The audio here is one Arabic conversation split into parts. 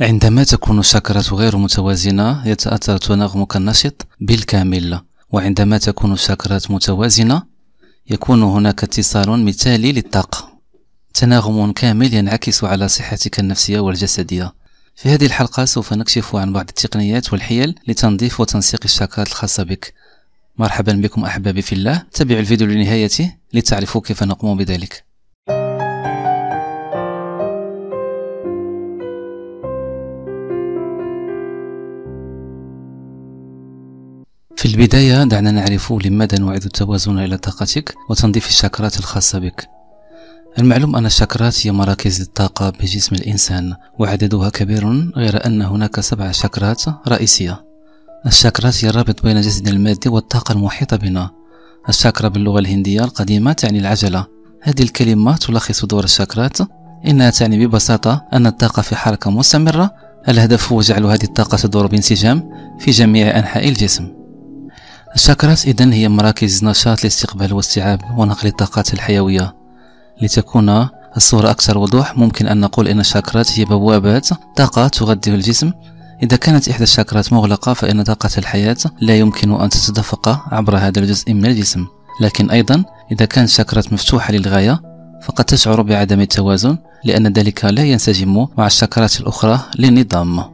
عندما تكون الشاكرة غير متوازنة يتأثر تناغمك النشط بالكامل. وعندما تكون الشاكرات متوازنة يكون هناك اتصال مثالي للطاقة. تناغم كامل ينعكس على صحتك النفسية والجسدية. في هذه الحلقة سوف نكشف عن بعض التقنيات والحيل لتنظيف وتنسيق الشاكرات الخاصة بك. مرحبا بكم أحبابي في الله. تابعوا الفيديو لنهايته لتعرفوا كيف نقوم بذلك. في البداية دعنا نعرف لماذا نعيد التوازن إلى طاقتك وتنظيف الشاكرات الخاصة بك. المعلوم أن الشاكرات هي مراكز للطاقة بجسم الإنسان وعددها كبير غير أن هناك سبع شاكرات رئيسية. الشاكرات هي الرابط بين جسدنا المادي والطاقة المحيطة بنا. الشاكرا باللغة الهندية القديمة تعني العجلة. هذه الكلمة تلخص دور الشاكرات. إنها تعني ببساطة أن الطاقة في حركة مستمرة. الهدف هو جعل هذه الطاقة تدور بانسجام في جميع أنحاء الجسم. الشاكرات إذن هي مراكز نشاط لاستقبال واستيعاب ونقل الطاقات الحيوية. لتكون الصورة أكثر وضوح ممكن أن نقول أن الشاكرات هي بوابات طاقة تغذي الجسم. إذا كانت إحدى الشاكرات مغلقة فإن طاقة الحياة لا يمكن أن تتدفق عبر هذا الجزء من الجسم. لكن أيضا إذا كانت الشاكرات مفتوحة للغاية فقد تشعر بعدم التوازن لأن ذلك لا ينسجم مع الشاكرات الأخرى للنظام.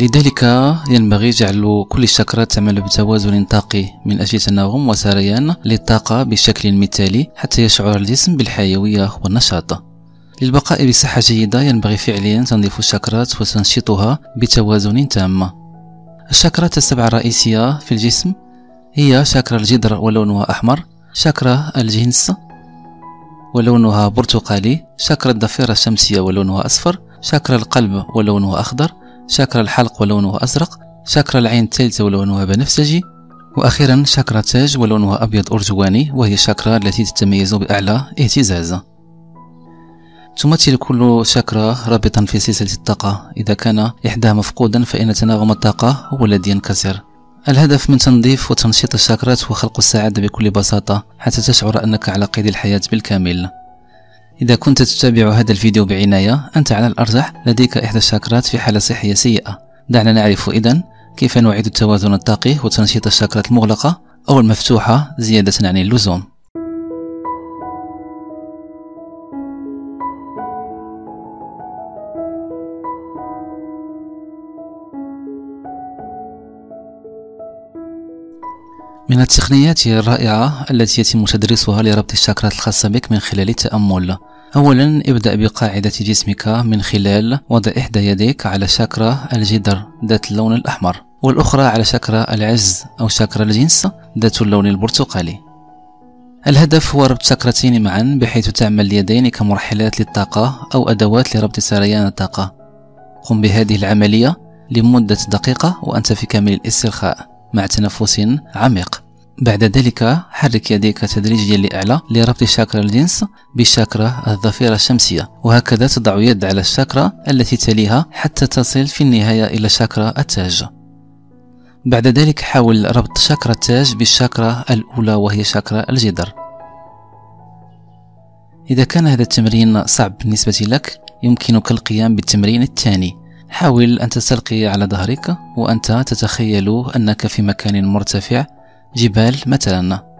لذلك ينبغي جعل كل الشاكرات تعمل بتوازن طاقي من أجل تناغم وسريان للطاقة بشكل مثالي حتى يشعر الجسم بالحيوية والنشاط. للبقاء بصحة جيدة ينبغي فعليا تنظيف الشاكرات وتنشيطها بتوازن تام. الشاكرات السبعة الرئيسية في الجسم هي شاكرا الجدر ولونها أحمر شاكرا الجنس ولونها برتقالي شاكرا الضفيرة الشمسية ولونها أصفر شاكرا القلب ولونها أخضر شاكرا الحلق ولونه أزرق شاكرا العين الثالثة ولونها بنفسجي وأخيرا شاكرا تاج ولونها أبيض أرجواني وهي الشاكرا التي تتميز بأعلى اهتزاز. تمثل كل شاكرا رابطا في سلسلة الطاقة. إذا كان إحداها مفقودا فإن تناغم الطاقة هو الذي ينكسر. الهدف من تنظيف وتنشيط الشاكرات هو خلق السعادة بكل بساطة حتى تشعر أنك على قيد الحياة بالكامل. إذا كنت تتابع هذا الفيديو بعناية أنت على الأرجح لديك إحدى الشاكرات في حالة صحية سيئة. دعنا نعرف إذن كيف نعيد التوازن الطاقي وتنشيط الشاكرات المغلقة أو المفتوحة زيادة عن اللزوم. من التقنيات الرائعة التي يتم تدريسها لربط الشاكرات الخاصة بك من خلال التأمل. أولا ابدأ بقاعدة جسمك من خلال وضع إحدى يديك على شاكرا الجدر ذات اللون الأحمر والأخرى على شاكرا العز أو شاكرا الجنس ذات اللون البرتقالي. الهدف هو ربط شاكرتين معا بحيث تعمل اليدين كمرحلات للطاقة أو أدوات لربط سريان الطاقة. قم بهذه العملية لمدة دقيقة وأنت في كامل الاسترخاء مع تنفس عميق. بعد ذلك حرك يديك تدريجيا لأعلى لربط شاكرا الجنس بشاكرا الضفيرة الشمسية. وهكذا تضع يد على الشاكرا التي تليها حتى تصل في النهاية إلى شاكرا التاج. بعد ذلك حاول ربط شاكرا التاج بالشاكرا الأولى وهي شاكرا الجدر. إذا كان هذا التمرين صعب بالنسبة لك يمكنك القيام بالتمرين الثاني. حاول أن تستلقي على ظهرك وأنت تتخيل أنك في مكان مرتفع. جبال مثلا.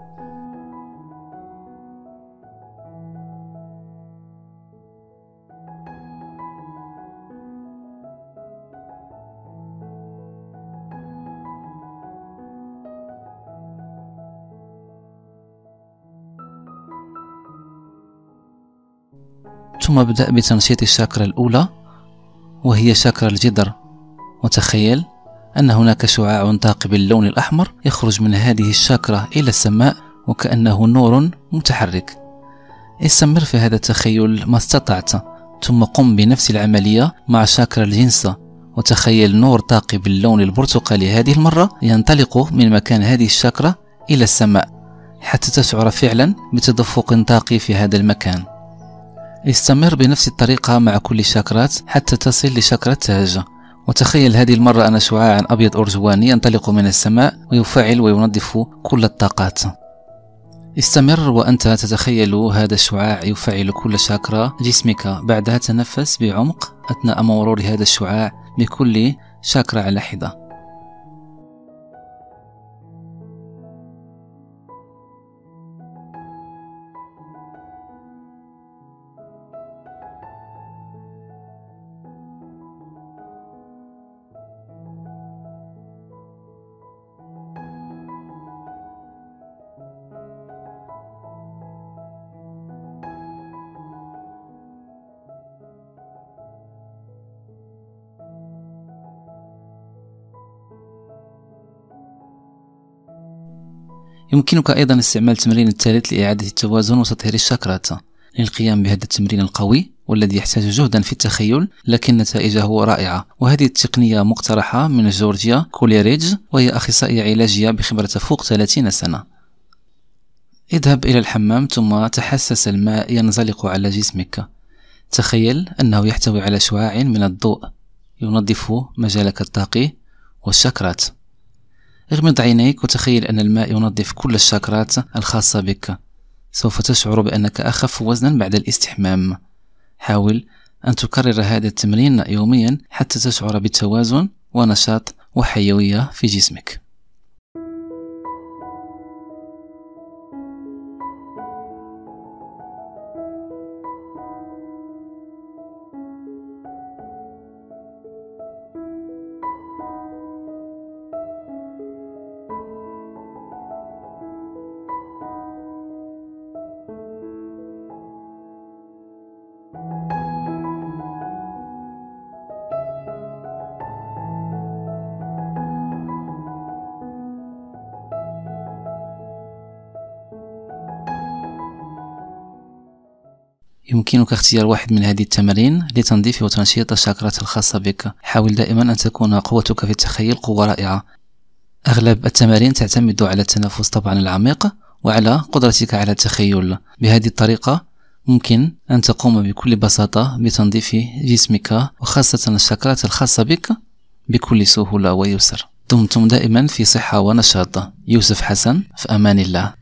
ثم ابدأ بتنشيط الشاكرا الأولى وهي شاكرا الجدر وتخيل. أن هناك شعاع طاقي باللون الأحمر يخرج من هذه الشاكرا إلى السماء وكأنه نور متحرك. استمر في هذا التخيل ما استطعت. ثم قم بنفس العملية مع شاكرا الجنس. وتخيل نور طاقي باللون البرتقالي هذه المرة ينطلق من مكان هذه الشاكرا إلى السماء حتى تشعر فعلا بتدفق طاقي في هذا المكان. استمر بنفس الطريقة مع كل شاكرات حتى تصل لشاكرا التهجة وتخيل هذه المرة أن شعاعا أبيض أرجواني ينطلق من السماء ويفعل وينظف كل الطاقات. استمر وأنت تتخيل هذا الشعاع يفعل كل شاكرا جسمك بعدها تنفس بعمق أثناء مرور هذا الشعاع بكل شاكرا على حدة يمكنك أيضا استعمال التمرين الثالث لإعادة التوازن وتطهير الشاكرات. للقيام بهذا التمرين القوي والذي يحتاج جهدا في التخيل لكن نتائجه رائعة. وهذه التقنية مقترحة من جورجيا كوليريدج وهي أخصائية علاجية بخبرة فوق 30 سنة. اذهب إلى الحمام ثم تحسس الماء ينزلق على جسمك. تخيل أنه يحتوي على شعاع من الضوء ينظف مجالك الطاقي والشاكرات. اغمض عينيك وتخيل أن الماء ينظف كل الشاكرات الخاصة بك. سوف تشعر بأنك أخف وزنا بعد الاستحمام. حاول أن تكرر هذا التمرين يوميا حتى تشعر بالتوازن ونشاط وحيوية في جسمك. يمكنك اختيار واحد من هذه التمارين لتنظيف وتنشيط الشاكرات الخاصة بك. حاول دائما أن تكون قوتك في التخيل قوة رائعة. أغلب التمارين تعتمد على التنفس طبعا العميق وعلى قدرتك على التخيل. بهذه الطريقة ممكن أن تقوم بكل بساطة بتنظيف جسمك وخاصة الشاكرات الخاصة بك بكل سهولة ويسر. دمتم دائما في صحة ونشاط. يوسف حسن في أمان الله.